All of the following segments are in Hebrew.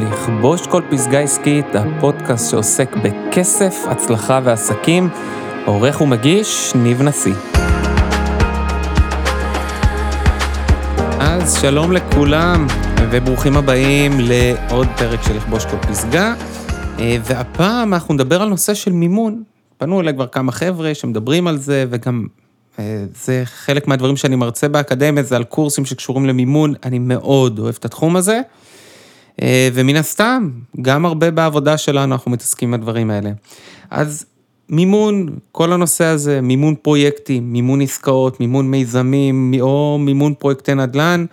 לכבוש כל פסגה עסקית, הפודקאסט שעוסק בכסף, הצלחה ועסקים. עורך ומגיש, ניב נשיא. אז שלום לכולם, וברוכים הבאים לעוד פרק של לכבוש כל פסגה. אה, והפעם אנחנו נדבר על נושא של מימון. פנו אליי כבר כמה חבר'ה שמדברים על זה, וגם אה, זה חלק מהדברים שאני מרצה באקדמיה, זה על קורסים שקשורים למימון, אני מאוד אוהב את התחום הזה. אה, ומן הסתם, גם הרבה בעבודה שלנו אנחנו מתעסקים בדברים האלה. אז מימון, כל הנושא הזה, מימון פרויקטים, מימון עסקאות, מימון מיזמים, או מימון פרויקטי נדל"ן,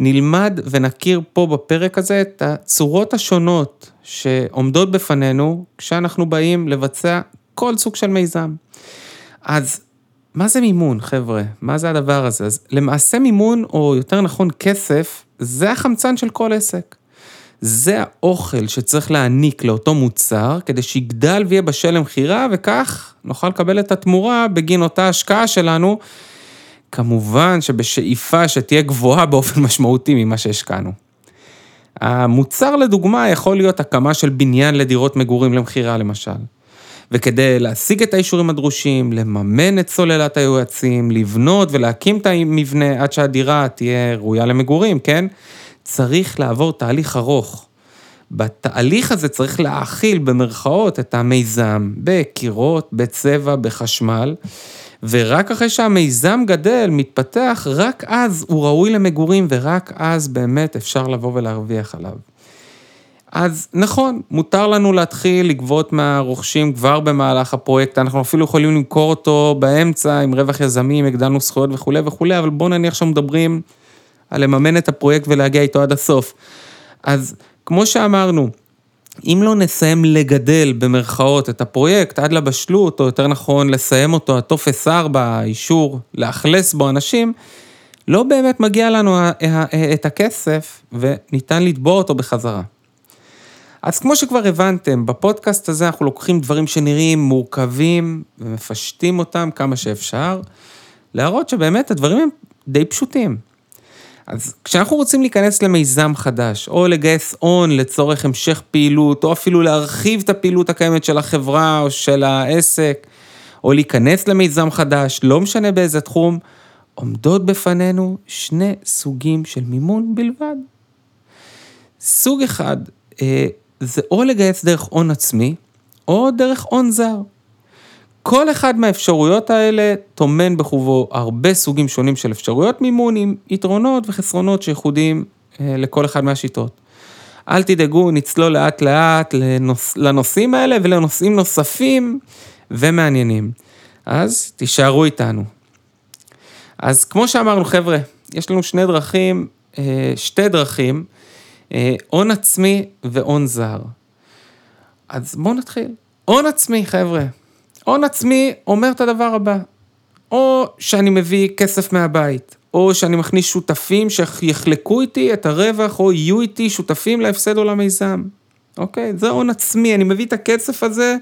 נלמד ונכיר פה בפרק הזה את הצורות השונות שעומדות בפנינו כשאנחנו באים לבצע כל סוג של מיזם. אז מה זה מימון, חבר'ה? מה זה הדבר הזה? אז למעשה מימון, או יותר נכון כסף, זה החמצן של כל עסק. זה האוכל שצריך להעניק לאותו מוצר, כדי שיגדל ויהיה בשל למכירה, וכך נוכל לקבל את התמורה בגין אותה השקעה שלנו. כמובן שבשאיפה שתהיה גבוהה באופן משמעותי ממה שהשקענו. המוצר לדוגמה יכול להיות הקמה של בניין לדירות מגורים למכירה למשל. וכדי להשיג את האישורים הדרושים, לממן את סוללת היועצים, לבנות ולהקים את המבנה עד שהדירה תהיה ראויה למגורים, כן? צריך לעבור תהליך ארוך. בתהליך הזה צריך להאכיל במרכאות את המיזם בקירות, בצבע, בחשמל, ורק אחרי שהמיזם גדל, מתפתח, רק אז הוא ראוי למגורים ורק אז באמת אפשר לבוא ולהרוויח עליו. אז נכון, מותר לנו להתחיל לגבות מהרוכשים כבר במהלך הפרויקט, אנחנו אפילו יכולים למכור אותו באמצע עם רווח יזמים, הגדלנו זכויות וכולי וכולי, אבל בואו נניח שמדברים על לממן את הפרויקט ולהגיע איתו עד הסוף. אז כמו שאמרנו, אם לא נסיים לגדל במרכאות את הפרויקט עד לבשלות, או יותר נכון לסיים אותו, הטופס 4, האישור, לאכלס בו אנשים, לא באמת מגיע לנו את הכסף וניתן לתבוע אותו בחזרה. אז כמו שכבר הבנתם, בפודקאסט הזה אנחנו לוקחים דברים שנראים מורכבים ומפשטים אותם כמה שאפשר, להראות שבאמת הדברים הם די פשוטים. אז כשאנחנו רוצים להיכנס למיזם חדש, או לגייס הון לצורך המשך פעילות, או אפילו להרחיב את הפעילות הקיימת של החברה או של העסק, או להיכנס למיזם חדש, לא משנה באיזה תחום, עומדות בפנינו שני סוגים של מימון בלבד. סוג אחד, אה, זה או לגייס דרך הון עצמי, או דרך הון זר. כל אחד מהאפשרויות האלה טומן בחובו הרבה סוגים שונים של אפשרויות מימון עם יתרונות וחסרונות שייחודיים אה, לכל אחד מהשיטות. אל תדאגו, נצלול לאט לאט לנוס, לנושאים האלה ולנושאים נוספים ומעניינים. אז תישארו איתנו. אז כמו שאמרנו, חבר'ה, יש לנו שני דרכים, אה, שתי דרכים אה, הון עצמי והון זר. אז בואו נתחיל. הון עצמי, חבר'ה. הון עצמי אומר את הדבר הבא, או שאני מביא כסף מהבית, או שאני מכניס שותפים שיחלקו איתי את הרווח, או יהיו איתי שותפים להפסד או למיזם. אוקיי? זה הון עצמי, אני מביא את הכסף הזה.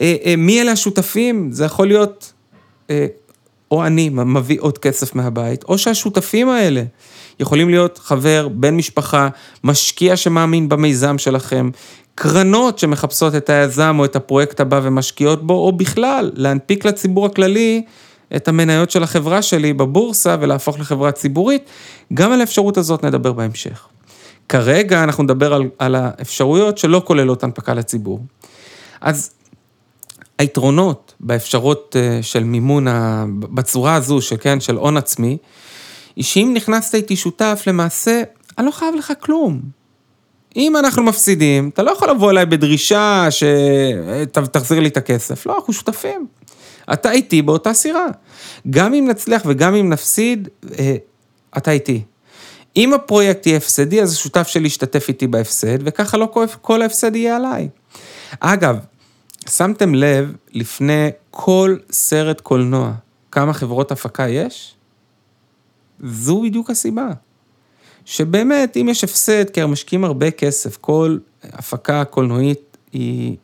אה, אה, מי אלה השותפים? זה יכול להיות, אה, או אני מביא עוד כסף מהבית, או שהשותפים האלה יכולים להיות חבר, בן משפחה, משקיע שמאמין במיזם שלכם, קרנות שמחפשות את היזם או את הפרויקט הבא ומשקיעות בו, או בכלל, להנפיק לציבור הכללי את המניות של החברה שלי בבורסה ולהפוך לחברה ציבורית. גם על האפשרות הזאת נדבר בהמשך. כרגע אנחנו נדבר על, על האפשרויות שלא כוללות הנפקה לציבור. אז היתרונות באפשרות אה, של מימון, בצורה הזו, שכן, של הון עצמי, היא שאם נכנסת איתי שותף, למעשה, אני לא חייב לך כלום. אם אנחנו מפסידים, אתה לא יכול לבוא אליי בדרישה שתחזיר לי את הכסף. לא, אנחנו שותפים. אתה איתי באותה סירה. גם אם נצליח וגם אם נפסיד, אה, אתה איתי. אם הפרויקט יהיה הפסדי, אז השותף שלי ישתתף איתי בהפסד, וככה לא כל ההפסד יהיה עליי. אגב, שמתם לב, לפני כל סרט קולנוע, כמה חברות הפקה יש? זו בדיוק הסיבה. שבאמת, אם יש הפסד, כי משקיעים הרבה כסף, כל הפקה קולנועית היא...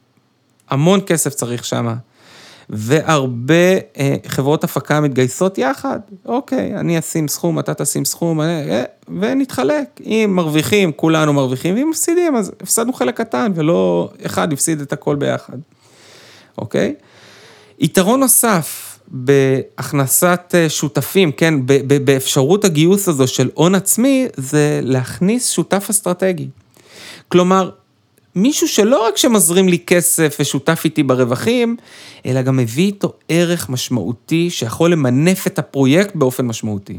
המון כסף צריך שמה. והרבה אה, חברות הפקה מתגייסות יחד. אוקיי, אני אשים סכום, אתה תשים סכום, אה, ונתחלק. אם מרוויחים, כולנו מרוויחים, ואם מפסידים, אז הפסדנו חלק קטן, ולא אחד הפסיד את הכל ביחד. אוקיי? יתרון נוסף בהכנסת אה, שותפים, כן, באפשרות הגיוס הזו של הון עצמי, זה להכניס שותף אסטרטגי. כלומר, מישהו שלא רק שמזרים לי כסף ושותף איתי ברווחים, אלא גם מביא איתו ערך משמעותי שיכול למנף את הפרויקט באופן משמעותי.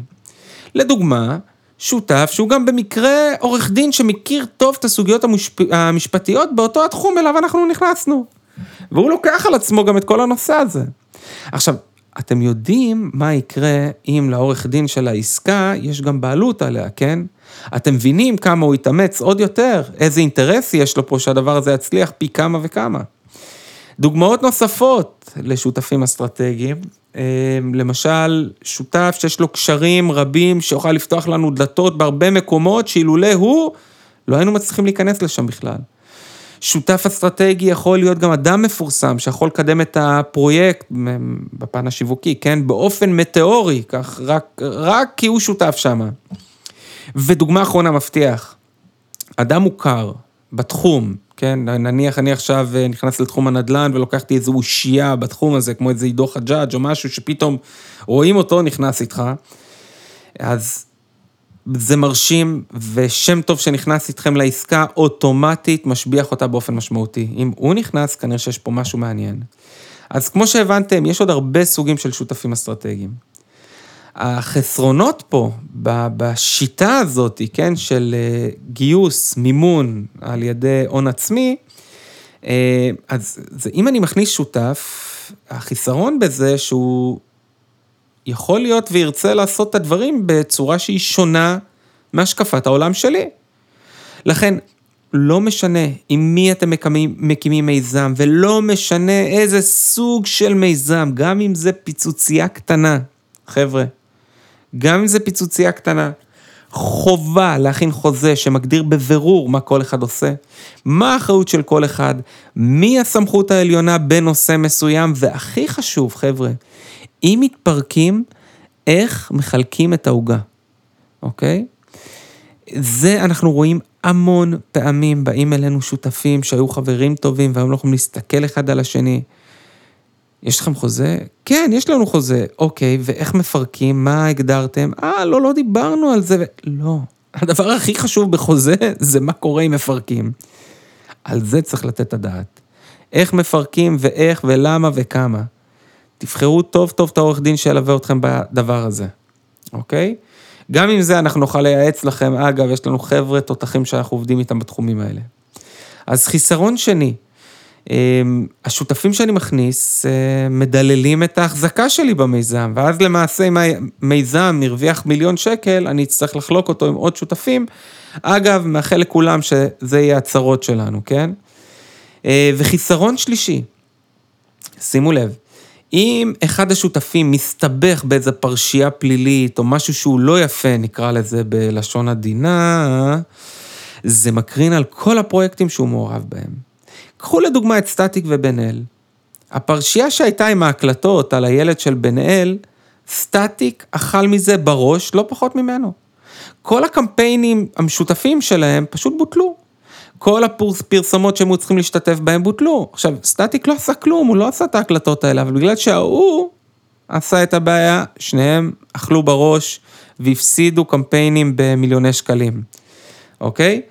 לדוגמה, שותף שהוא גם במקרה עורך דין שמכיר טוב את הסוגיות המשפ... המשפטיות באותו התחום אליו אנחנו נכנסנו. והוא לוקח על עצמו גם את כל הנושא הזה. עכשיו, אתם יודעים מה יקרה אם לעורך דין של העסקה יש גם בעלות עליה, כן? אתם מבינים כמה הוא יתאמץ עוד יותר, איזה אינטרס יש לו פה שהדבר הזה יצליח פי כמה וכמה. דוגמאות נוספות לשותפים אסטרטגיים, אה, למשל, שותף שיש לו קשרים רבים שיוכל לפתוח לנו דלתות בהרבה מקומות שאילולא הוא, לא היינו מצליחים להיכנס לשם בכלל. שותף אסטרטגי יכול להיות גם אדם מפורסם שיכול לקדם את הפרויקט בפן השיווקי, כן? באופן מטאורי, כך, רק, רק כי הוא שותף שם. ודוגמה אחרונה מבטיח, אדם מוכר בתחום, כן? נניח אני עכשיו אה, נכנס לתחום הנדל"ן ולוקחתי איזו אושייה בתחום הזה, כמו איזה עידו חג'אג' או משהו שפתאום רואים אותו נכנס איתך, אז זה מרשים, ושם טוב שנכנס איתכם לעסקה, אוטומטית משביח אותה באופן משמעותי. אם הוא נכנס, כנראה שיש פה משהו מעניין. אז כמו שהבנתם, יש עוד הרבה סוגים של שותפים אסטרטגיים. החסרונות פה, בשיטה הזאת, כן, של אה, גיוס, מימון על ידי הון עצמי, אה, אז זה, אם אני מכניס שותף, החיסרון בזה שהוא יכול להיות וירצה לעשות את הדברים בצורה שהיא שונה מהשקפת העולם שלי. לכן, לא משנה עם מי אתם מקימים, מקימים מיזם, ולא משנה איזה סוג של מיזם, גם אם זה פיצוצייה קטנה, חבר'ה, גם אם זה פיצוצייה קטנה, חובה להכין חוזה שמגדיר בבירור מה כל אחד עושה, מה האחריות של כל אחד, מי הסמכות העליונה בנושא מסוים, והכי חשוב, חבר'ה, אם מתפרקים, איך מחלקים את העוגה, אוקיי? זה אנחנו רואים המון פעמים, באים אלינו שותפים שהיו חברים טובים והיום לא יכולים להסתכל אחד על השני. יש לכם חוזה? כן, יש לנו חוזה. אוקיי, ואיך מפרקים? מה הגדרתם? אה, לא, לא דיברנו על זה. לא. הדבר הכי חשוב בחוזה זה מה קורה אם מפרקים. על זה צריך לתת את הדעת. איך מפרקים ואיך ולמה וכמה. תבחרו טוב טוב את העורך דין שילווה אתכם בדבר הזה, אוקיי? גם עם זה אנחנו נוכל לייעץ לכם, אגב, יש לנו חבר'ה תותחים שאנחנו עובדים איתם בתחומים האלה. אז חיסרון שני, אמ, השותפים שאני מכניס אה, מדללים את ההחזקה שלי במיזם, ואז למעשה אם המיזם הרוויח מיליון שקל, אני אצטרך לחלוק אותו עם עוד שותפים. אגב, מאחל לכולם שזה יהיה הצרות שלנו, כן? אה, וחיסרון שלישי, שימו לב, אם אחד השותפים מסתבך באיזה פרשייה פלילית, או משהו שהוא לא יפה, נקרא לזה בלשון עדינה, זה מקרין על כל הפרויקטים שהוא מעורב בהם. קחו לדוגמה את סטטיק ובן אל. הפרשייה שהייתה עם ההקלטות על הילד של בן אל, סטטיק אכל מזה בראש לא פחות ממנו. כל הקמפיינים המשותפים שלהם פשוט בוטלו. כל הפרסומות שהם היו צריכים להשתתף בהם בוטלו. עכשיו, סטטיק לא עשה כלום, הוא לא עשה את ההקלטות האלה, אבל בגלל שההוא עשה את הבעיה, שניהם אכלו בראש והפסידו קמפיינים במיליוני שקלים, אוקיי?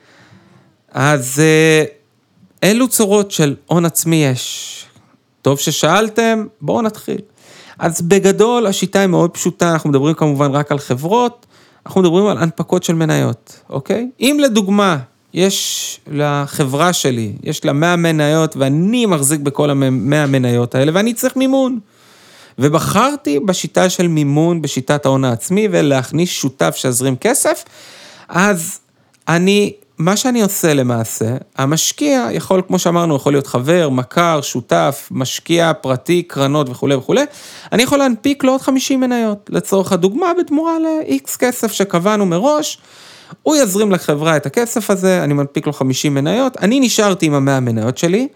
אז אה, אילו צורות של הון עצמי יש? טוב ששאלתם, בואו נתחיל. אז בגדול השיטה היא מאוד פשוטה, אנחנו מדברים כמובן רק על חברות, אנחנו מדברים על הנפקות של מניות, אוקיי? אם לדוגמה יש לחברה שלי, יש לה 100 מניות ואני מחזיק בכל ה-100 מניות האלה ואני צריך מימון. ובחרתי בשיטה של מימון, בשיטת ההון העצמי ולהכניס שותף שיזרים כסף, אז אני מה שאני עושה למעשה, המשקיע יכול, כמו שאמרנו, יכול להיות חבר, מכר, שותף, משקיע פרטי, קרנות וכולי וכולי, אני יכול להנפיק לו עוד 50 מניות, לצורך הדוגמה, בתמורה ל-X כסף שקבענו מראש, הוא יזרים לחברה את הכסף הזה, אני מנפיק לו 50 מניות, אני נשארתי עם ה-100 מניות שלי,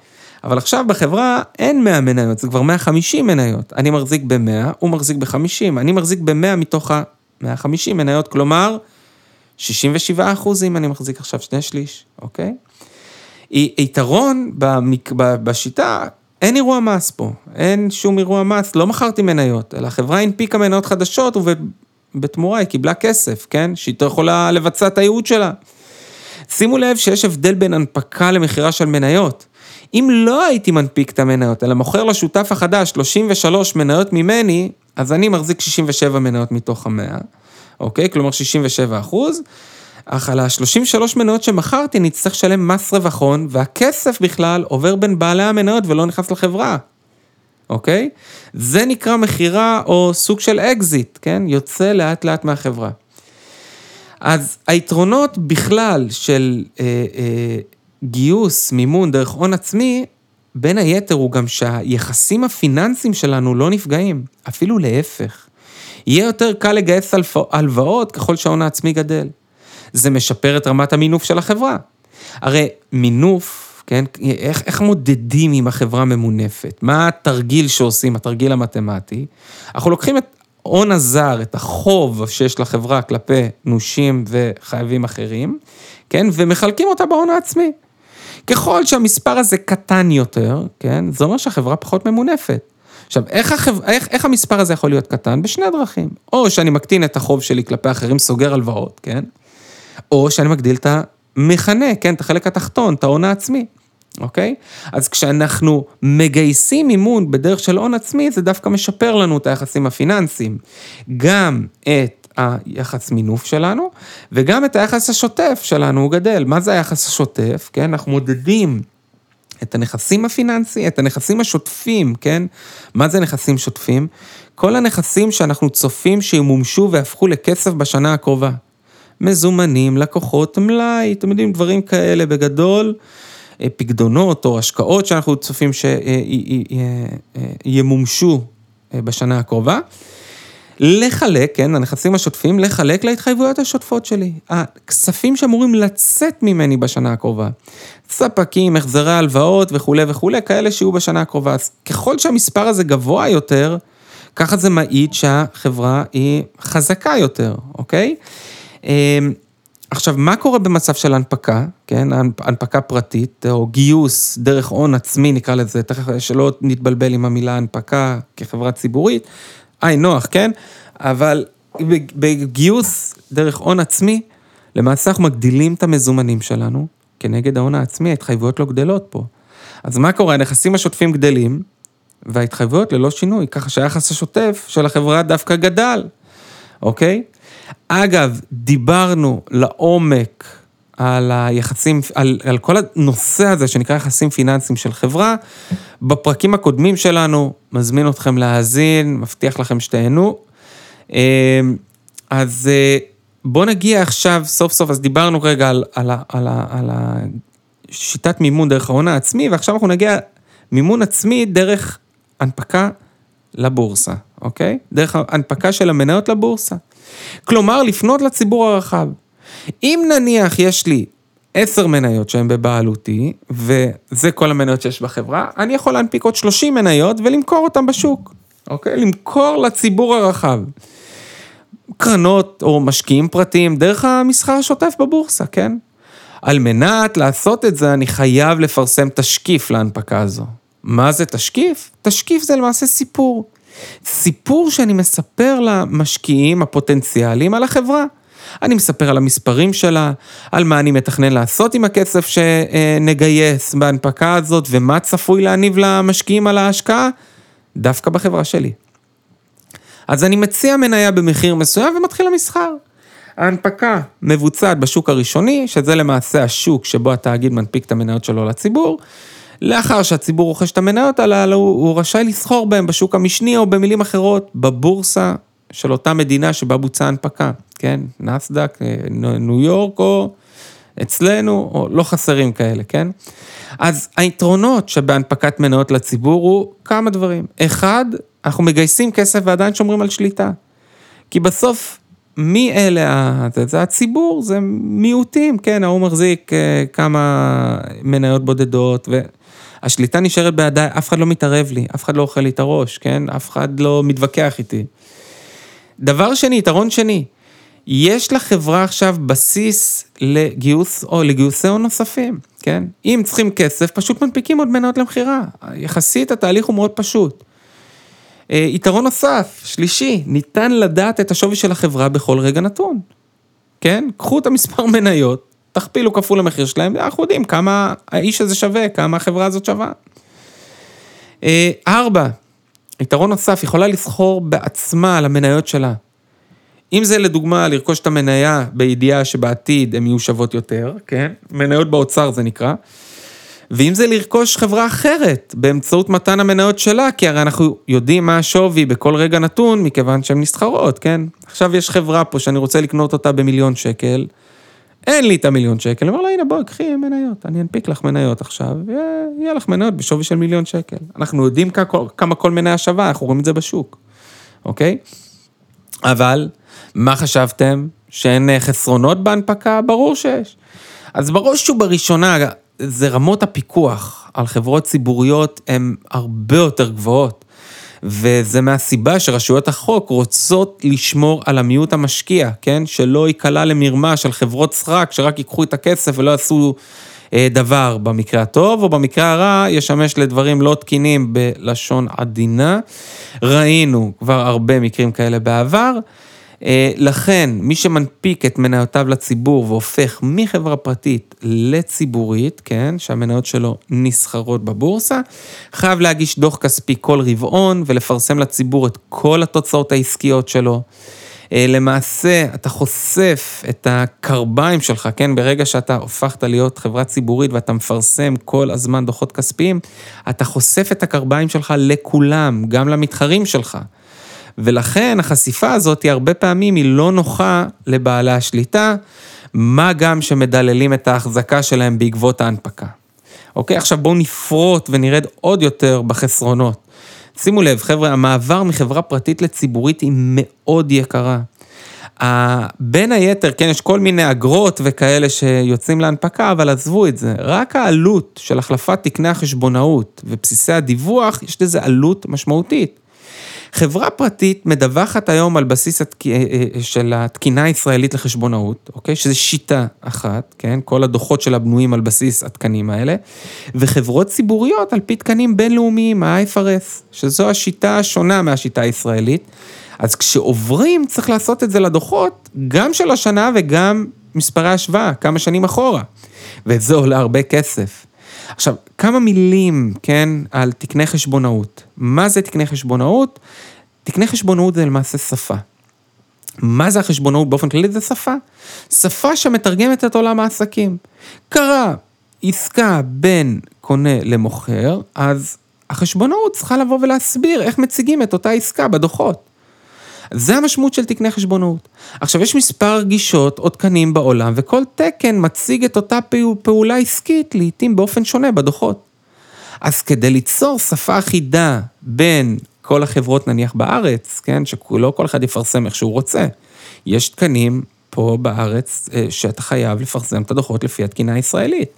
אבל עכשיו בחברה אין 100 מניות, זה כבר 150 מניות. אני מחזיק ב-100, הוא מחזיק ב-50, אני מחזיק ב-100 מתוך ה-150 מניות, כלומר, 67 אחוזים אני מחזיק עכשיו שני שליש, אוקיי? יתרון במק... בשיטה, אין אירוע מס פה, אין שום אירוע מס, לא מכרתי מניות, אלא החברה הנפיקה מניות חדשות ובתמורה היא קיבלה כסף, כן? שהיא יכולה לבצע את הייעוד שלה. שימו לב שיש הבדל בין הנפקה למכירה של מניות. אם לא הייתי מנפיק את המניות, אלא מוכר לשותף החדש 33 מניות ממני, אז אני מחזיק 67 מניות מתוך המאה, אוקיי? כלומר 67 אחוז. אך על ה-33 מניות שמכרתי נצטרך לשלם מס רווח הון, והכסף בכלל עובר בין בעלי המניות ולא נכנס לחברה, אוקיי? זה נקרא מכירה או סוג של אקזיט, כן? יוצא לאט לאט מהחברה. אז היתרונות בכלל של אה, אה, גיוס, מימון דרך הון עצמי, בין היתר הוא גם שהיחסים הפיננסיים שלנו לא נפגעים, אפילו להפך. יהיה יותר קל לגייס הלוואות ככל שההון העצמי גדל. זה משפר את רמת המינוף של החברה. הרי מינוף, כן, איך, איך מודדים אם החברה ממונפת? מה התרגיל שעושים, התרגיל המתמטי? אנחנו לוקחים את ההון הזר, את החוב שיש לחברה כלפי נושים וחייבים אחרים, כן, ומחלקים אותה בהון העצמי. ככל שהמספר הזה קטן יותר, כן, זה אומר שהחברה פחות ממונפת. עכשיו, איך, החב... איך, איך המספר הזה יכול להיות קטן? בשני דרכים. או שאני מקטין את החוב שלי כלפי אחרים, סוגר הלוואות, כן? או שאני מגדיל את המכנה, כן, את החלק התחתון, את ההון העצמי, אוקיי? אז כשאנחנו מגייסים מימון בדרך של הון עצמי, זה דווקא משפר לנו את היחסים הפיננסיים. גם את היחס מינוף שלנו, וגם את היחס השוטף שלנו הוא גדל. מה זה היחס השוטף? כן, אנחנו מודדים את הנכסים הפיננסיים, את הנכסים השוטפים, כן? מה זה נכסים שוטפים? כל הנכסים שאנחנו צופים שימומשו והפכו לכסף בשנה הקרובה. מזומנים, לקוחות, מלאי, אתם יודעים, דברים כאלה בגדול, אה, פקדונות או השקעות שאנחנו צופים שימומשו אה, בשנה הקרובה. לחלק, כן, הנכסים השוטפים, לחלק להתחייבויות השוטפות שלי. הכספים שאמורים לצאת ממני בשנה הקרובה. ספקים, החזרי הלוואות וכולי וכולי, כאלה שיהיו בשנה הקרובה. אז ככל שהמספר הזה גבוה יותר, ככה זה מעיד שהחברה היא חזקה יותר, אוקיי? אמ, עכשיו, מה קורה במצב של הנפקה, כן, הנפקה פרטית, או גיוס דרך הון עצמי, נקרא לזה, תכף שלא נתבלבל עם המילה הנפקה כחברה ציבורית, היי, נוח, כן? אבל בגיוס דרך הון עצמי, למעשה אנחנו מגדילים את המזומנים שלנו, כנגד ההון העצמי, ההתחייבויות לא גדלות פה. אז מה קורה? הנכסים השוטפים גדלים, וההתחייבויות ללא שינוי, ככה שהיחס השוטף של החברה דווקא גדל, אוקיי? אגב, דיברנו לעומק על היחסים, על, על כל הנושא הזה שנקרא יחסים פיננסיים של חברה. בפרקים הקודמים שלנו, מזמין אתכם להאזין, מבטיח לכם שתהנו. אמ, אז אה, בואו נגיע עכשיו, סוף סוף, אז דיברנו רגע על, על, על, על שיטת מימון דרך ההון העצמי, ועכשיו אנחנו נגיע מימון עצמי דרך הנפקה לבורסה, אוקיי? דרך הנפקה של המניות לבורסה. כלומר, לפנות לציבור הרחב. אם נניח יש לי עשר מניות שהן בבעלותי, וזה כל המניות שיש בחברה, אני יכול להנפיק עוד 30 מניות ולמכור אותן בשוק, אוקיי? למכור לציבור הרחב. קרנות או משקיעים פרטיים דרך המסחר השוטף בבורסה, כן? על מנת לעשות את זה, אני חייב לפרסם תשקיף להנפקה הזו. מה זה תשקיף? תשקיף זה למעשה סיפור. סיפור שאני מספר למשקיעים הפוטנציאליים על החברה. אני מספר על המספרים שלה, על מה אני מתכנן לעשות עם הכסף שנגייס בהנפקה הזאת, ומה צפוי להניב למשקיעים על ההשקעה, דווקא בחברה שלי. אז אני מציע מניה במחיר מסוים ומתחיל המסחר. ההנפקה מבוצעת בשוק הראשוני, שזה למעשה השוק שבו התאגיד מנפיק את המניות שלו לציבור. לאחר שהציבור רוכש את המניות הללו, הוא רשאי לסחור בהם בשוק המשני, או במילים אחרות, בבורסה של אותה מדינה שבה בוצעה הנפקה, כן? נסדק, אה, ניו יורק, או אצלנו, או לא חסרים כאלה, כן? אז היתרונות שבהנפקת מניות לציבור הוא כמה דברים. אחד, אנחנו מגייסים כסף ועדיין שומרים על שליטה. כי בסוף, מי אלה, זה הציבור, זה מיעוטים, כן, ההוא מחזיק אה, כמה מניות בודדות, ו... השליטה נשארת בידיי, אף אחד לא מתערב לי, אף אחד לא אוכל לי את הראש, כן? אף אחד לא מתווכח איתי. דבר שני, יתרון שני, יש לחברה עכשיו בסיס לגיוס או לגיוסי הון נוספים, כן? אם צריכים כסף, פשוט מנפיקים עוד מניות למכירה. יחסית התהליך הוא מאוד פשוט. אה, יתרון נוסף, שלישי, ניתן לדעת את השווי של החברה בכל רגע נתון. כן? קחו את המספר מניות, תכפילו כפול המחיר שלהם, אנחנו יודעים כמה האיש הזה שווה, כמה החברה הזאת שווה. אה, ארבע, יתרון נוסף, יכולה לסחור בעצמה על המניות שלה. אם זה לדוגמה לרכוש את המניה בידיעה שבעתיד הן יהיו שוות יותר, כן? מניות באוצר זה נקרא. ואם זה לרכוש חברה אחרת באמצעות מתן המניות שלה, כי הרי אנחנו יודעים מה השווי בכל רגע נתון, מכיוון שהן נסחרות, כן? עכשיו יש חברה פה שאני רוצה לקנות אותה במיליון שקל, אין לי את המיליון שקל, אומר לה, הנה בואי, קחי מניות, אני אנפיק לך מניות עכשיו, ויהיה לך מניות בשווי של מיליון שקל. אנחנו יודעים כמה כל מניה שווה, אנחנו רואים את זה בשוק, אוקיי? אבל, מה חשבתם? שאין חסרונות בהנפקה? ברור שיש. אז בראש ובראשונה, זה רמות הפיקוח על חברות ציבוריות הן הרבה יותר גבוהות. וזה מהסיבה שרשויות החוק רוצות לשמור על המיעוט המשקיע, כן? שלא ייקלע למרמה של חברות סרק שרק ייקחו את הכסף ולא יעשו אה, דבר במקרה הטוב, או במקרה הרע ישמש לדברים לא תקינים בלשון עדינה. ראינו כבר הרבה מקרים כאלה בעבר. אה, לכן, מי שמנפיק את מניותיו לציבור והופך מחברה פרטית לציבורית, כן, שהמניות שלו נסחרות בבורסה, חייב להגיש דוח כספי כל רבעון ולפרסם לציבור את כל התוצאות העסקיות שלו. אה, למעשה, אתה חושף את הקרביים שלך, כן? ברגע שאתה הופכת להיות חברה ציבורית ואתה מפרסם כל הזמן דוחות כספיים, אתה חושף את הקרביים שלך לכולם, גם למתחרים שלך. ולכן החשיפה הזאת היא הרבה פעמים היא לא נוחה לבעלי השליטה, מה גם שמדללים את ההחזקה שלהם בעקבות ההנפקה. אוקיי, עכשיו בואו נפרוט ונרד עוד יותר בחסרונות. שימו לב, חבר'ה, המעבר מחברה פרטית לציבורית היא מאוד יקרה. בין היתר, כן, יש כל מיני אגרות וכאלה שיוצאים להנפקה, אבל עזבו את זה. רק העלות של החלפת תקני החשבונאות ובסיסי הדיווח, יש לזה עלות משמעותית. חברה פרטית מדווחת היום על בסיס התק... אה, אה, של התקינה הישראלית לחשבונאות, אוקיי? שזו שיטה אחת, כן? כל הדוחות שלה בנויים על בסיס התקנים האלה, וחברות ציבוריות על פי תקנים בינלאומיים, ה-IFRS, שזו השיטה השונה מהשיטה הישראלית. אז כשעוברים צריך לעשות את זה לדוחות, גם של השנה וגם מספרי השוואה, כמה שנים אחורה. וזה עולה הרבה כסף. עכשיו, כמה מילים, כן, על תקני חשבונאות. מה זה תקני חשבונאות? תקני חשבונאות זה למעשה שפה. מה זה החשבונאות באופן כללי? זה שפה. שפה שמתרגמת את עולם העסקים. קרה עסקה בין קונה למוכר, אז החשבונאות צריכה לבוא ולהסביר איך מציגים את אותה עסקה בדוחות. זה המשמעות של תקני חשבונאות. עכשיו, יש מספר גישות או תקנים בעולם, וכל תקן מציג את אותה פעולה עסקית, לעתים באופן שונה בדוחות. אז כדי ליצור שפה אחידה בין כל החברות נניח בארץ, כן, שלא כל אחד יפרסם איך שהוא רוצה, יש תקנים פה בארץ אה, שאתה חייב לפרסם את הדוחות לפי התקינה הישראלית.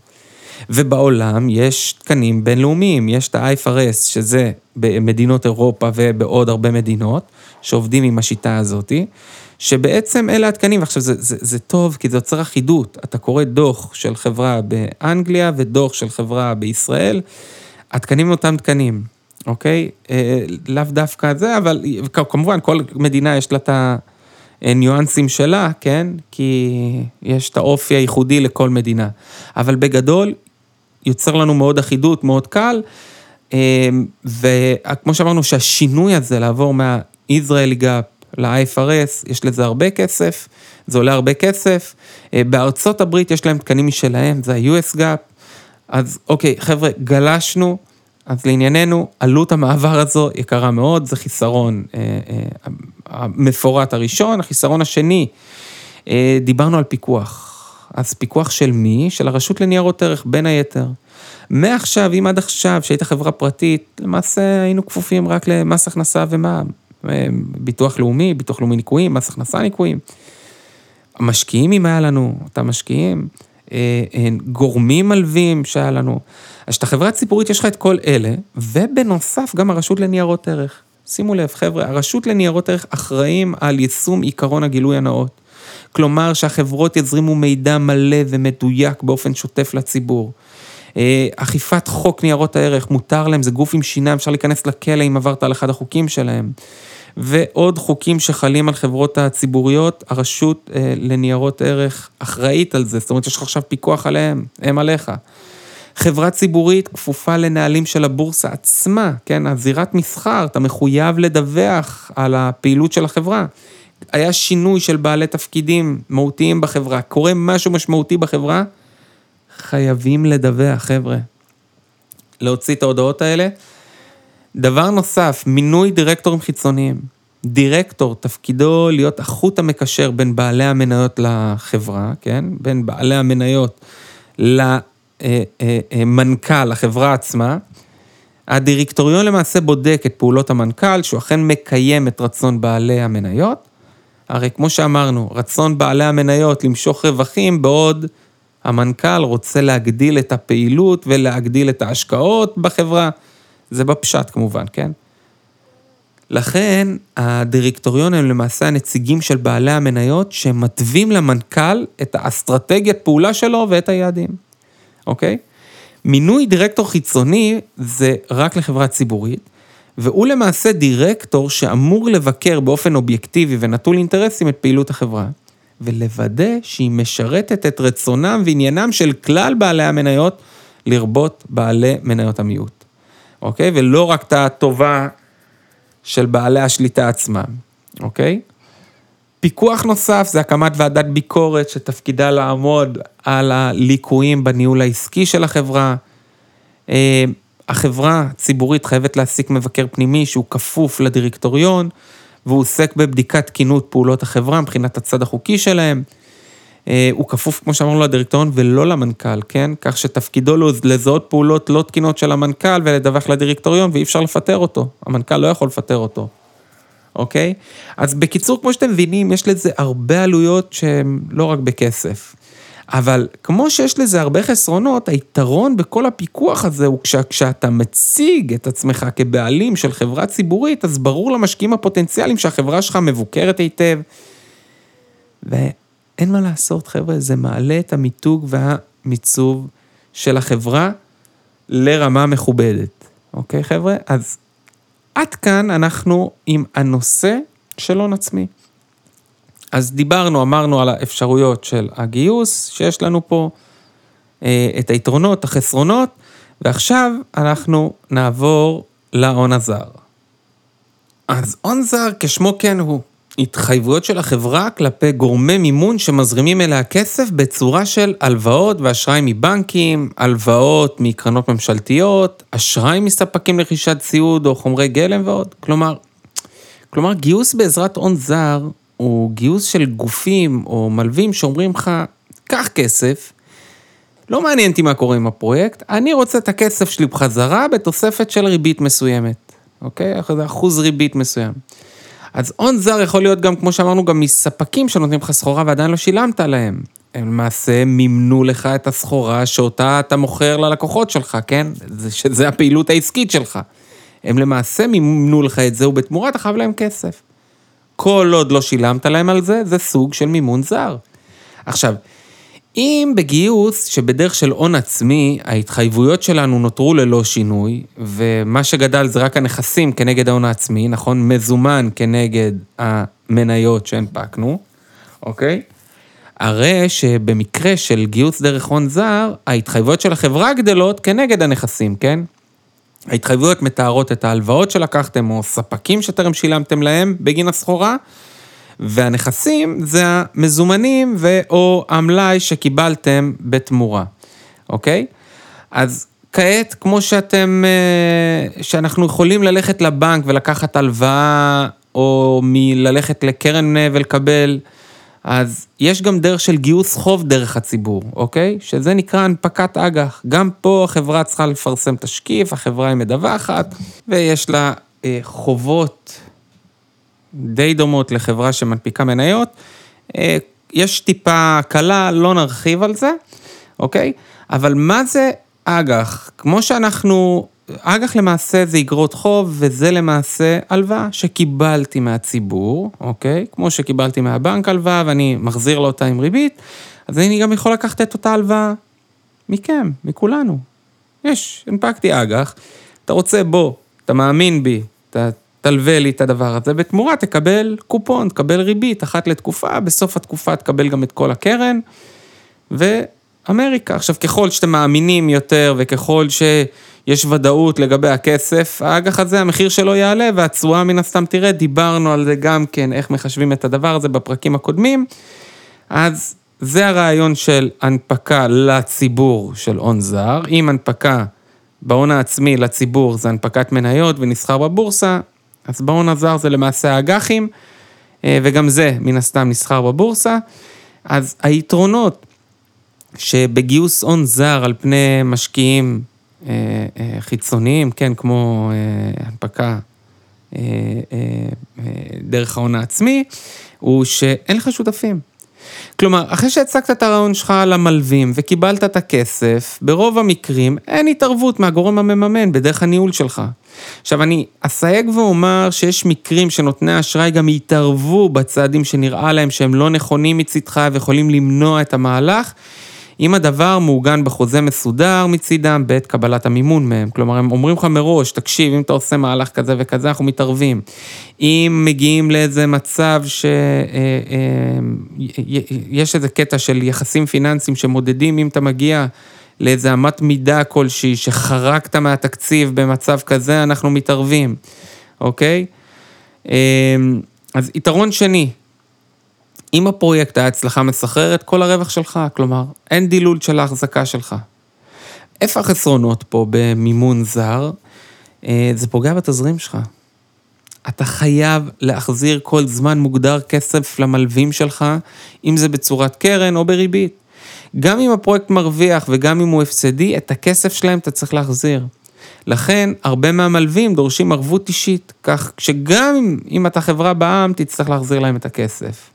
ובעולם יש תקנים בינלאומיים, יש את ה-IFRS, שזה במדינות אירופה ובעוד הרבה מדינות, שעובדים עם השיטה הזאתי, שבעצם אלה התקנים, ועכשיו זה, זה, זה טוב כי זה יוצר אחידות, אתה קורא דוח של חברה באנגליה ודוח של חברה בישראל, התקנים הם אותם תקנים, אוקיי? אה, לאו דווקא זה, אבל כמובן כל מדינה יש לה את הניואנסים שלה, כן? כי יש את האופי הייחודי לכל מדינה. אבל בגדול, יוצר לנו מאוד אחידות, מאוד קל. אה, וכמו שאמרנו, שהשינוי הזה, לעבור מה-Israeli Gap ל-IFRS, יש לזה הרבה כסף, זה עולה הרבה כסף. אה, בארצות הברית יש להם תקנים משלהם, זה ה-US Gap. אז אוקיי, חבר'ה, גלשנו, אז לענייננו, עלות המעבר הזו יקרה מאוד, זה חיסרון אה, אה, המפורט הראשון. החיסרון השני, דיברנו על פיקוח. אז פיקוח של מי? של הרשות לניירות ערך, בין היתר. מעכשיו, אם עד עכשיו, שהיית חברה פרטית, למעשה היינו כפופים רק למס הכנסה ומע"מ. ביטוח לאומי, ביטוח לאומי ניכויים, מס הכנסה ניכויים. המשקיעים, אם היה לנו, אותם משקיעים, אה, אה, גורמים מלווים שהיה לנו. אז כשאתה חברה ציבורית יש לך את כל אלה, ובנוסף גם הרשות לניירות ערך. שימו לב, חבר'ה, הרשות לניירות ערך אחראים על יישום עיקרון הגילוי הנאות. כלומר שהחברות יזרימו מידע מלא ומדויק באופן שוטף לציבור. אה, אכיפת חוק ניירות הערך, מותר להם, זה גוף עם שיניים, אפשר להיכנס לכלא אם עברת על אחד החוקים שלהם. ועוד חוקים שחלים על חברות הציבוריות, הרשות אה, לניירות ערך אחראית על זה, זאת אומרת, יש לך עכשיו פיקוח עליהם, הם עליך. חברה ציבורית כפופה לנהלים של הבורסה עצמה, כן, הזירת מסחר, אתה מחויב לדווח על הפעילות של החברה. היה שינוי של בעלי תפקידים מהותיים בחברה, קורה משהו משמעותי בחברה, חייבים לדווח, חבר'ה. להוציא את ההודעות האלה. דבר נוסף, מינוי דירקטורים חיצוניים. דירקטור, תפקידו להיות החוט המקשר בין בעלי המניות לחברה, כן? בין בעלי המניות למנכ"ל, אה, אה, אה, החברה עצמה. הדירקטוריון למעשה בודק את פעולות המנכ"ל, שהוא אכן מקיים את רצון בעלי המניות. הרי כמו שאמרנו, רצון בעלי המניות למשוך רווחים בעוד המנכ"ל רוצה להגדיל את הפעילות ולהגדיל את ההשקעות בחברה. זה בפשט כמובן, כן? לכן הדירקטוריון הם למעשה הנציגים של בעלי המניות שמתווים למנכ"ל את האסטרטגיית פעולה שלו ואת היעדים, אוקיי? מינוי דירקטור חיצוני זה רק לחברה ציבורית, והוא למעשה דירקטור שאמור לבקר באופן אובייקטיבי ונטול אינטרסים את פעילות החברה, ולוודא שהיא משרתת את רצונם ועניינם של כלל בעלי המניות, לרבות בעלי מניות המיעוט, אוקיי? ולא רק את הטובה של בעלי השליטה עצמם, אוקיי? פיקוח נוסף זה הקמת ועדת ביקורת שתפקידה לעמוד על הליקויים בניהול העסקי של החברה. החברה הציבורית חייבת להעסיק מבקר פנימי שהוא כפוף לדירקטוריון, והוא עוסק בבדיקת תקינות פעולות החברה מבחינת הצד החוקי שלהם. אה, הוא כפוף, כמו שאמרנו, לדירקטוריון ולא למנכ"ל, כן? כך שתפקידו לזהות פעולות לא תקינות של המנכ"ל ולדווח לדירקטוריון, ואי אפשר לפטר אותו. המנכ"ל לא יכול לפטר אותו, אוקיי? אז בקיצור, כמו שאתם מבינים, יש לזה הרבה עלויות שהן לא רק בכסף. אבל כמו שיש לזה הרבה חסרונות, היתרון בכל הפיקוח הזה הוא כש, כשאתה מציג את עצמך כבעלים של חברה ציבורית, אז ברור למשקיעים הפוטנציאליים שהחברה שלך מבוקרת היטב. ואין מה לעשות, חבר'ה, זה מעלה את המיתוג והמיצוב של החברה לרמה מכובדת. אוקיי, חבר'ה? אז עד כאן אנחנו עם הנושא של הון עצמי. אז דיברנו, אמרנו על האפשרויות של הגיוס שיש לנו פה, אה, את היתרונות, החסרונות, ועכשיו אנחנו נעבור להון הזר. אז הון זר, כשמו כן הוא, התחייבויות של החברה כלפי גורמי מימון שמזרימים אליה כסף בצורה של הלוואות ואשראי מבנקים, הלוואות מקרנות ממשלתיות, אשראי מספקים לרכישת ציוד או חומרי גלם ועוד. כלומר, כלומר, גיוס בעזרת הון זר הוא גיוס של גופים או מלווים שאומרים לך, קח כסף, לא מעניין אותי מה קורה עם הפרויקט, אני רוצה את הכסף שלי בחזרה בתוספת של ריבית מסוימת, אוקיי? אחוז ריבית מסוים. אז הון זר יכול להיות גם, כמו שאמרנו, גם מספקים שנותנים לך סחורה ועדיין לא שילמת להם. הם למעשה מימנו לך את הסחורה שאותה אתה מוכר ללקוחות שלך, כן? זה, שזה הפעילות העסקית שלך. הם למעשה מימנו לך את זה, ובתמורה אתה חייב להם כסף. כל עוד לא שילמת להם על זה, זה סוג של מימון זר. עכשיו, אם בגיוס שבדרך של הון עצמי, ההתחייבויות שלנו נותרו ללא שינוי, ומה שגדל זה רק הנכסים כנגד ההון העצמי, נכון? מזומן כנגד המניות שהנפקנו, אוקיי? הרי שבמקרה של גיוס דרך הון זר, ההתחייבויות של החברה גדלות כנגד הנכסים, כן? ההתחייבויות מתארות את ההלוואות שלקחתם או ספקים שטרם שילמתם להם בגין הסחורה, והנכסים זה המזומנים ו/או המלאי שקיבלתם בתמורה, אוקיי? אז כעת, כמו שאתם, אה, שאנחנו יכולים ללכת לבנק ולקחת הלוואה, או מללכת לקרן ולקבל אז יש גם דרך של גיוס חוב דרך הציבור, אוקיי? שזה נקרא הנפקת אג"ח. גם פה החברה צריכה לפרסם תשקיף, החברה היא מדווחת, ויש לה אה, חובות די דומות לחברה שמנפיקה מניות. אה, יש טיפה קלה, לא נרחיב על זה. אוקיי? אבל מה זה אג"ח? כמו שאנחנו, אג"ח למעשה זה אגרות חוב, וזה למעשה הלוואה שקיבלתי מהציבור, אוקיי? כמו שקיבלתי מהבנק הלוואה ואני מחזיר לו אותה עם ריבית, אז אני גם יכול לקחת את אותה הלוואה מכם, מכולנו. יש, הנפקתי אג"ח, אתה רוצה בוא, אתה מאמין בי, אתה תלווה לי את הדבר הזה, בתמורה תקבל קופון, תקבל ריבית אחת לתקופה, בסוף התקופה תקבל גם את כל הקרן, ואמריקה. עכשיו, ככל שאתם מאמינים יותר וככל שיש ודאות לגבי הכסף, האג"ח הזה, המחיר שלו יעלה והתשואה מן הסתם תראה, דיברנו על זה גם כן, איך מחשבים את הדבר הזה בפרקים הקודמים. אז זה הרעיון של הנפקה לציבור של הון זר, עם הנפקה בהון העצמי לציבור זה הנפקת מניות ונסחר בבורסה, אז בהון הזר זה למעשה האג"חים, אה, וגם זה מן הסתם נסחר בבורסה. אז היתרונות שבגיוס הון זר על פני משקיעים אה, אה, חיצוניים, כן, כמו הנפקה דרך ההון העצמי, הוא שאין לך שותפים. כלומר, אחרי שהצגת את הרעיון שלך למלווים וקיבלת את הכסף, ברוב המקרים אין התערבות מהגורם המממן בדרך הניהול שלך. עכשיו, אני אסייג ואומר שיש מקרים שנותני אשראי גם יתערבו בצעדים שנראה להם שהם לא נכונים מצדך ויכולים למנוע את המהלך. אם הדבר מעוגן בחוזה מסודר מצידם בעת קבלת המימון מהם. כלומר, הם אומרים לך מראש, תקשיב, אם אתה עושה מהלך כזה וכזה, אנחנו מתערבים. אם מגיעים לאיזה מצב שיש אה, אה, איזה קטע של יחסים פיננסיים שמודדים אם אתה מגיע לאיזה אמת מידה כלשהי, שחרקת מהתקציב במצב כזה, אנחנו מתערבים, אוקיי? אה, אז יתרון שני, אם הפרויקט היה הצלחה מסחררת, כל הרווח שלך, כלומר, אין דילול של ההחזקה שלך. איפה החסרונות פה במימון זר? אה, זה פוגע בתזרים שלך. אתה חייב להחזיר כל זמן מוגדר כסף למלווים שלך, אם זה בצורת קרן או בריבית. גם אם הפרויקט מרוויח וגם אם הוא הפסדי, את הכסף שלהם אתה צריך להחזיר. לכן, הרבה מהמלווים דורשים ערבות אישית, כך שגם אם אתה חברה בע"מ, תצטרך להחזיר להם את הכסף.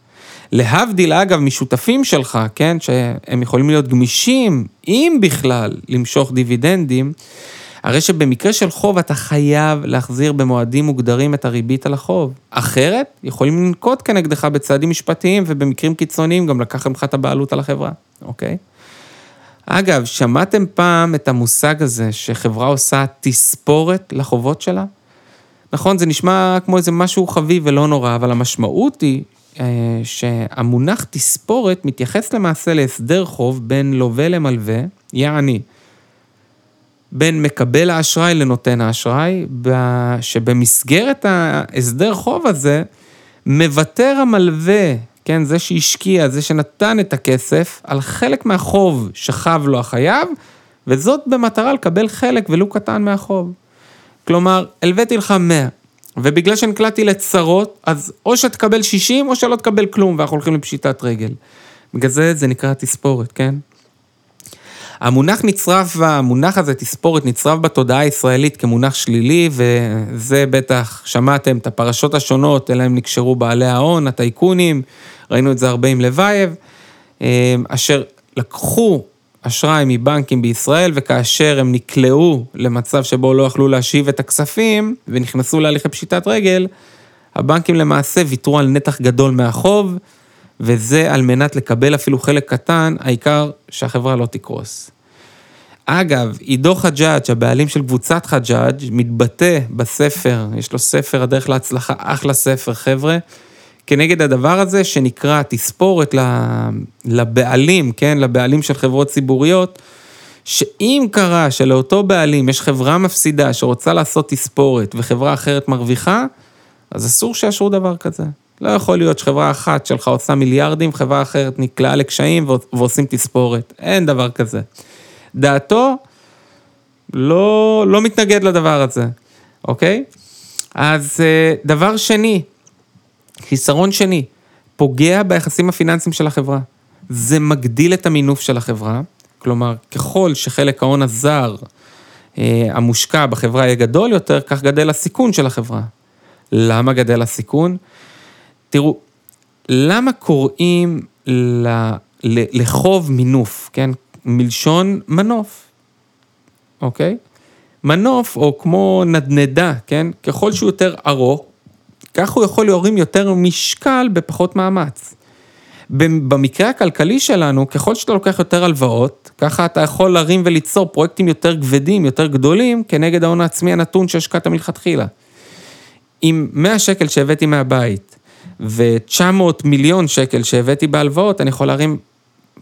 להבדיל אגב משותפים שלך, כן, שהם יכולים להיות גמישים, אם בכלל, למשוך דיבידנדים, הרי שבמקרה של חוב אתה חייב להחזיר במועדים מוגדרים את הריבית על החוב. אחרת, יכולים לנקוט כנגדך בצעדים משפטיים ובמקרים קיצוניים גם לקחת ממך את הבעלות על החברה, אוקיי? אגב, שמעתם פעם את המושג הזה שחברה עושה תספורת לחובות שלה? נכון, זה נשמע כמו איזה משהו חביב ולא נורא, אבל המשמעות היא שהמונח תספורת מתייחס למעשה להסדר חוב בין לווה למלווה, יעני, בין מקבל האשראי לנותן האשראי, שבמסגרת ההסדר חוב הזה, מוותר המלווה, כן, זה שהשקיע, זה שנתן את הכסף, על חלק מהחוב שחב לו החייב, וזאת במטרה לקבל חלק ולו קטן מהחוב. כלומר, הלוויתי לך 100, ובגלל שנקלעתי לצרות, אז או שתקבל 60 או שלא תקבל כלום, ואנחנו הולכים לפשיטת רגל. בגלל זה זה נקרא תספורת, כן? המונח נצרף, המונח הזה, תספורת, נצרף בתודעה הישראלית כמונח שלילי, וזה בטח, שמעתם את הפרשות השונות, אליהם נקשרו בעלי ההון, הטייקונים, ראינו את זה הרבה עם לבייב, אה, אשר לקחו אשראי מבנקים בישראל, וכאשר הם נקלעו למצב שבו לא יכלו להשיב את הכספים, ונכנסו להליכי פשיטת רגל, הבנקים למעשה ויתרו על נתח גדול מהחוב, וזה על מנת לקבל אפילו חלק קטן, העיקר שהחברה לא תקרוס. אגב, עידו חג'אג', הבעלים של קבוצת חג'אג', מתבטא בספר, יש לו ספר, הדרך להצלחה, אחלה ספר, חבר'ה. כנגד הדבר הזה שנקרא תספורת לבעלים, כן, לבעלים של חברות ציבוריות, שאם קרה שלאותו בעלים יש חברה מפסידה שרוצה לעשות תספורת וחברה אחרת מרוויחה, אז אסור שיאשרו דבר כזה. לא יכול להיות שחברה אחת שלך עושה מיליארדים, חברה אחרת נקלעה לקשיים ועושים תספורת. אין דבר כזה. דעתו לא, לא מתנגד לדבר הזה, אוקיי? אז אה, דבר שני, חיסרון שני, פוגע ביחסים הפיננסיים של החברה. זה מגדיל את המינוף של החברה, כלומר, ככל שחלק ההון הזר אה, המושקע בחברה יהיה גדול יותר, כך גדל הסיכון של החברה. למה גדל הסיכון? תראו, למה קוראים ל, ל, לחוב מינוף, כן? מלשון מנוף, אוקיי? מנוף, או כמו נדנדה, כן? ככל שהוא יותר ארוך, כך הוא יכול להורים יותר משקל בפחות מאמץ. במקרה הכלכלי שלנו, ככל שאתה לוקח יותר הלוואות, ככה אתה יכול להרים וליצור פרויקטים יותר כבדים, יותר גדולים, כנגד ההון העצמי הנתון שהשקעת מלכתחילה. עם 100 שקל שהבאתי מהבית ו-900 מיליון שקל שהבאתי בהלוואות, אני יכול להרים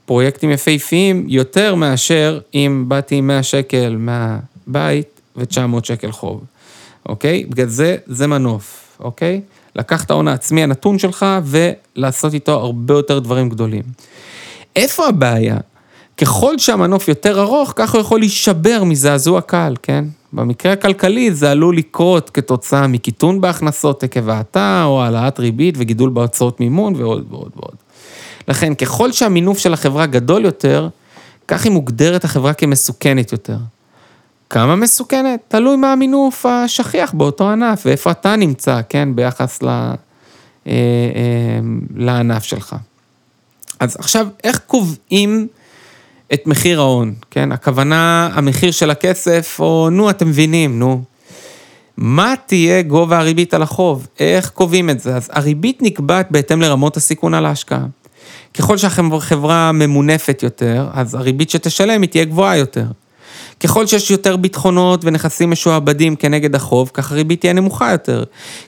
פרויקטים יפהפיים יותר מאשר אם באתי עם 100 שקל מהבית ו-900 שקל חוב, אוקיי? בגלל זה, זה מנוף, אוקיי? לקח את ההון העצמי הנתון שלך ולעשות איתו הרבה יותר דברים גדולים. איפה הבעיה? ככל שהמנוף יותר ארוך, ככה הוא יכול להישבר מזעזוע קל, כן? במקרה הכלכלי זה עלול לקרות כתוצאה מקיטון בהכנסות עקב האטה, או העלאת ריבית וגידול בהוצאות מימון ועוד ועוד ועוד. לכן, ככל שהמינוף של החברה גדול יותר, כך היא מוגדרת החברה כמסוכנת יותר. כמה מסוכנת? תלוי מה המינוף השכיח באותו ענף ואיפה אתה נמצא, כן, ביחס ל, אה, אה, לענף שלך. אז עכשיו, איך קובעים את מחיר ההון, כן? הכוונה, המחיר של הכסף, או נו, אתם מבינים, נו. מה תהיה גובה הריבית על החוב? איך קובעים את זה? אז הריבית נקבעת בהתאם לרמות הסיכון על ההשקעה. ככל שהחברה ממונפת יותר, אז הריבית שתשלם היא תהיה גבוהה יותר. ככל שיש יותר ביטחונות ונכסים משועבדים כנגד החוב, כך הריבית תהיה נמוכה יותר.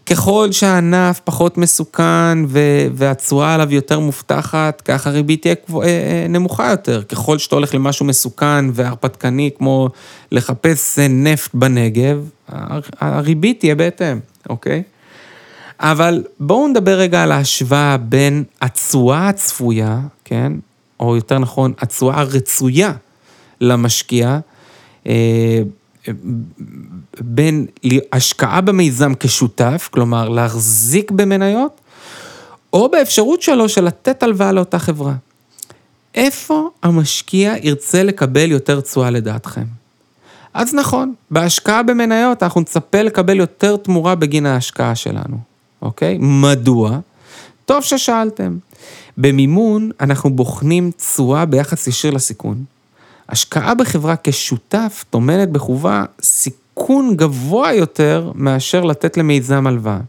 ככל שהענף פחות מסוכן והתשואה עליו יותר מובטחת, כך הריבית תהיה אה, אה, נמוכה יותר. ככל שאתה הולך למשהו מסוכן והרפתקני, כמו לחפש אה, נפט בנגב, הריבית תהיה בהתאם, אוקיי? אבל בואו נדבר רגע על ההשוואה בין התשואה הצפויה, כן? או יותר נכון, התשואה הרצויה למשקיע, בין השקעה במיזם כשותף, כלומר להחזיק במניות, או באפשרות שלו של לתת הלוואה לאותה חברה. איפה המשקיע ירצה לקבל יותר תשואה לדעתכם? אז נכון, בהשקעה במניות אנחנו נצפה לקבל יותר תמורה בגין ההשקעה שלנו, אוקיי? מדוע? טוב ששאלתם. במימון אנחנו בוחנים תשואה ביחס ישיר לסיכון. השקעה בחברה כשותף טומנת בחובה סיכון גבוה יותר מאשר לתת למיזם הלוואה.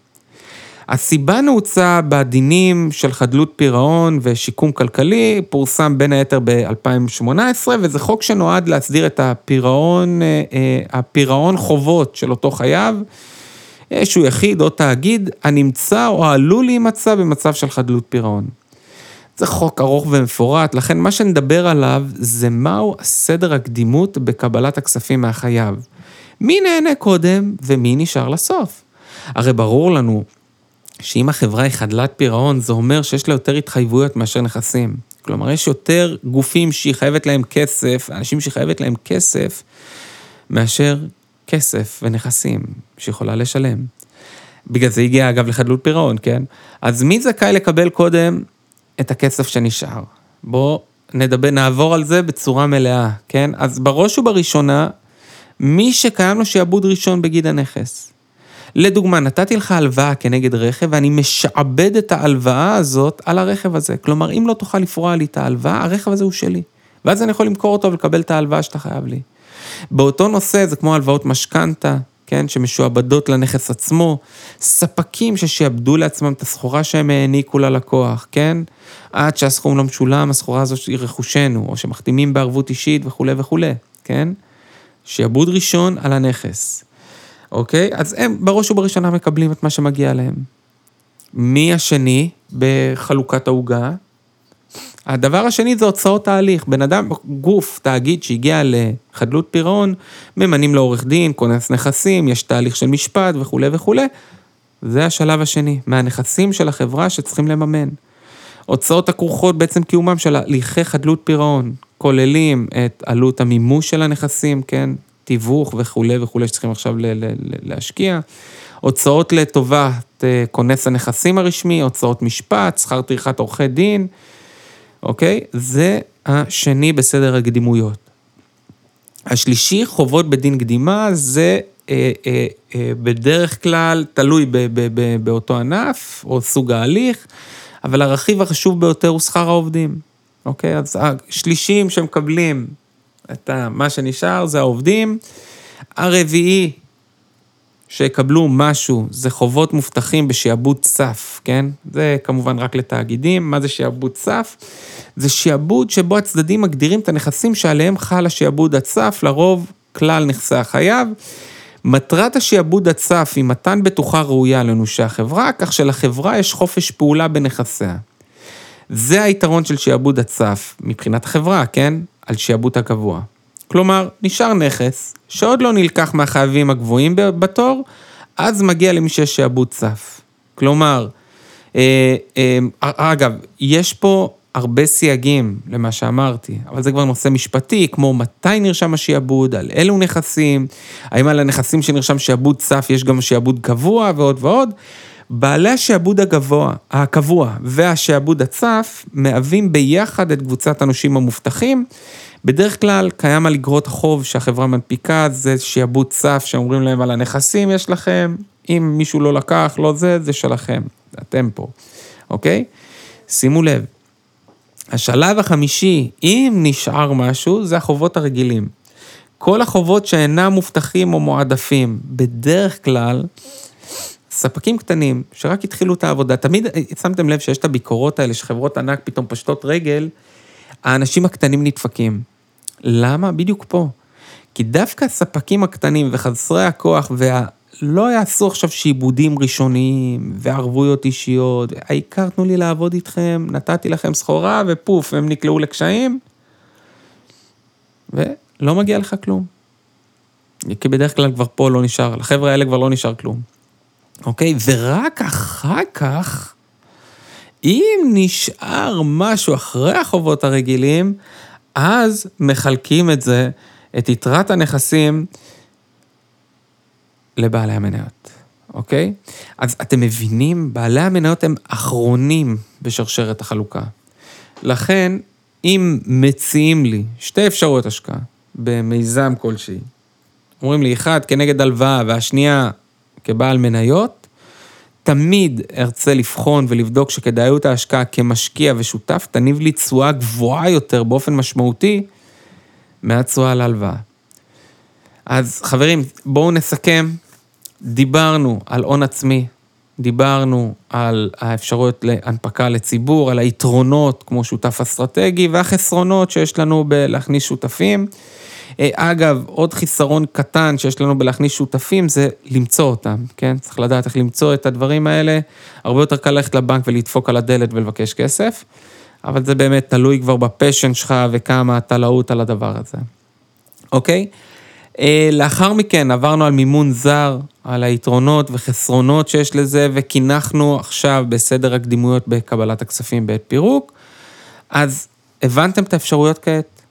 הסיבה נעוצה בדינים של חדלות פירעון ושיקום כלכלי, פורסם בין היתר ב-2018, וזה חוק שנועד להסדיר את הפירעון, אה, אה, הפירעון חובות של אותו חייב, איזשהו יחיד או תאגיד הנמצא או עלול להימצא במצב של חדלות פירעון. זה חוק ארוך ומפורט, לכן מה שנדבר עליו זה מהו סדר הקדימות בקבלת הכספים מהחייב. מי נהנה קודם ומי נשאר לסוף. הרי ברור לנו שאם החברה היא חדלת פירעון, זה אומר שיש לה יותר התחייבויות מאשר נכסים. כלומר, יש יותר גופים שהיא חייבת להם כסף, אנשים שהיא חייבת להם כסף, מאשר כסף ונכסים שיכולה לשלם. בגלל זה הגיע אגב לחדלות פירעון, כן? אז מי זכאי לקבל קודם את הכסף שנשאר. בואו נדבר, נעבור על זה בצורה מלאה, כן? אז בראש ובראשונה, מי שקיים לו שיעבוד ראשון בגיד הנכס. לדוגמה, נתתי לך הלוואה כנגד רכב ואני משעבד את ההלוואה הזאת על הרכב הזה. כלומר, אם לא תוכל לפרוע לי את ההלוואה, הרכב הזה הוא שלי. ואז אני יכול למכור אותו ולקבל את ההלוואה שאתה חייב לי. באותו נושא, זה כמו הלוואות משכנתה, כן, שמשועבדות לנכס עצמו, ספקים ששיעבדו לעצמם את הסחורה שהם העניקו ללקוח, כן? עד שהסכום לא משולם, הסחורה הזו היא רכושנו, או שמחתימים בערבות אישית וכולי וכולי, כן? שיעבוד ראשון על הנכס, אוקיי? אז הם בראש ובראשונה מקבלים את מה שמגיע להם. מי השני בחלוקת העוגה? הדבר השני זה הוצאות ההליך. בן אדם, גוף, תאגיד שהגיע לחדלות פירעון, ממנים לו עורך דין, כונס נכסים, יש תהליך של משפט וכולי וכולי. זה השלב השני, מהנכסים של החברה שצריכים לממן. הוצאות הכרוכות בעצם קיומם של הליכי חדלות פירעון, כוללים את עלות המימוש של הנכסים, כן, תיווך וכולי וכולי שצריכים עכשיו להשקיע. הוצאות לטובת אה, כונס הנכסים הרשמי, הוצאות משפט, שכר טרחת עורכי דין. אוקיי? זה השני בסדר הקדימויות. השלישי, חובות בדין קדימה, זה אה, אה, אה, בדרך כלל תלוי ב, ב, ב, באותו ענף או סוג ההליך, אבל הרכיב החשוב ביותר הוא שכר העובדים. אוקיי? אז השלישים שמקבלים את מה שנשאר זה העובדים. הרביעי שיקבלו משהו זה חובות מובטחים בשעבוד סף, כן? זה כמובן רק לתאגידים. מה זה שעבוד סף? זה שעבוד שבו הצדדים מגדירים את הנכסים שעליהם חל השעבוד הצף, לרוב כלל נכסי החייב. מטרת השעבוד הצף היא מתן בטוחה ראויה לנושי החברה, כך שלחברה יש חופש פעולה בנכסיה. זה היתרון של שעבוד הצף מבחינת החברה, כן? על שעבוד הקבוע. כלומר, נשאר נכס שעוד לא נלקח מהחייבים הגבוהים בתור, אז מגיע למי שיש שעבוד צף. כלומר, אה, אה, אגב, יש פה הרבה סייגים למה שאמרתי, אבל זה כבר נושא משפטי, כמו מתי נרשם השעבוד, על אילו נכסים, האם על הנכסים שנרשם שעבוד צף יש גם שעבוד קבוע ועוד ועוד. בעלי השעבוד הגבוה, הקבוע והשעבוד הצף מהווים ביחד את קבוצת הנושים המובטחים. בדרך כלל קיים על אגרות החוב שהחברה מנפיקה, זה שעבוד צף שאומרים להם על הנכסים יש לכם, אם מישהו לא לקח, לא זה, זה שלכם, אתם פה, אוקיי? שימו לב, השלב החמישי, אם נשאר משהו, זה החובות הרגילים. כל החובות שאינם מובטחים או מועדפים, בדרך כלל, ספקים קטנים שרק התחילו את העבודה, תמיד שמתם לב שיש את הביקורות האלה שחברות ענק פתאום פשטות רגל, האנשים הקטנים נדפקים. למה? בדיוק פה. כי דווקא הספקים הקטנים וחסרי הכוח וה... לא יעשו עכשיו שעיבודים ראשוניים וערבויות אישיות, העיקר תנו לי לעבוד איתכם, נתתי לכם סחורה ופוף, הם נקלעו לקשיים, ולא מגיע לך כלום. כי בדרך כלל כבר פה לא נשאר, לחבר'ה האלה כבר לא נשאר כלום. אוקיי? ורק אחר כך, אם נשאר משהו אחרי החובות הרגילים, אז מחלקים את זה, את יתרת הנכסים, לבעלי המניות, אוקיי? אז אתם מבינים, בעלי המניות הם אחרונים בשרשרת החלוקה. לכן, אם מציעים לי שתי אפשרויות השקעה במיזם כלשהי, אומרים לי, אחד כנגד הלוואה והשנייה כבעל מניות, תמיד ארצה לבחון ולבדוק שכדאיות ההשקעה כמשקיע ושותף תניב לי תשואה גבוהה יותר באופן משמעותי מהתשואה להלוואה. אז חברים, בואו נסכם. דיברנו על הון עצמי, דיברנו על האפשרויות להנפקה לציבור, על היתרונות כמו שותף אסטרטגי והחסרונות שיש לנו בלהכניס שותפים. אה, אגב, עוד חיסרון קטן שיש לנו בלהכניס שותפים זה למצוא אותם, כן? צריך לדעת איך למצוא את הדברים האלה. הרבה יותר קל ללכת לבנק ולדפוק על הדלת ולבקש כסף, אבל זה באמת תלוי כבר בפשן שלך וכמה אתה להוט על הדבר הזה, אוקיי? אה, לאחר מכן עברנו על מימון זר, על היתרונות וחסרונות שיש לזה, וקינחנו עכשיו בסדר הקדימויות בקבלת הכספים בעת פירוק. אז הבנתם את האפשרויות כעת?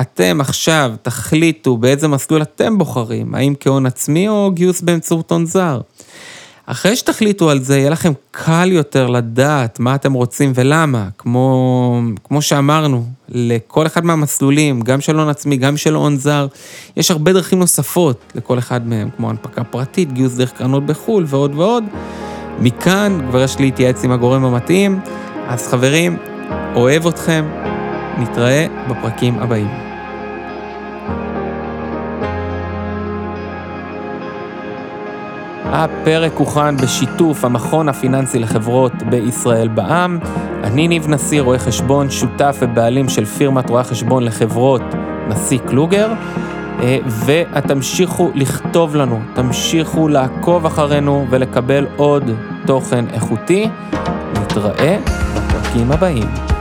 אתם עכשיו תחליטו באיזה מסלול אתם בוחרים, האם כהון עצמי או גיוס באמצעות הון זר. אחרי שתחליטו על זה, יהיה לכם קל יותר לדעת מה אתם רוצים ולמה. כמו, כמו שאמרנו, לכל אחד מהמסלולים, גם של הון עצמי, גם של הון זר, יש הרבה דרכים נוספות לכל אחד מהם, כמו הנפקה פרטית, גיוס דרך קרנות בחו"ל ועוד ועוד. מכאן כבר יש להתייעץ עם הגורם המתאים. אז חברים, אוהב אתכם, נתראה בפרקים הבאים. הפרק הוכן בשיתוף המכון הפיננסי לחברות בישראל בע"מ. אני ניב נשיא, רואה חשבון, שותף ובעלים של פירמת רואי חשבון לחברות נשיא קלוגר. אה, ותמשיכו לכתוב לנו, תמשיכו לעקוב אחרינו ולקבל עוד תוכן איכותי. נתראה בפרקים הבאים.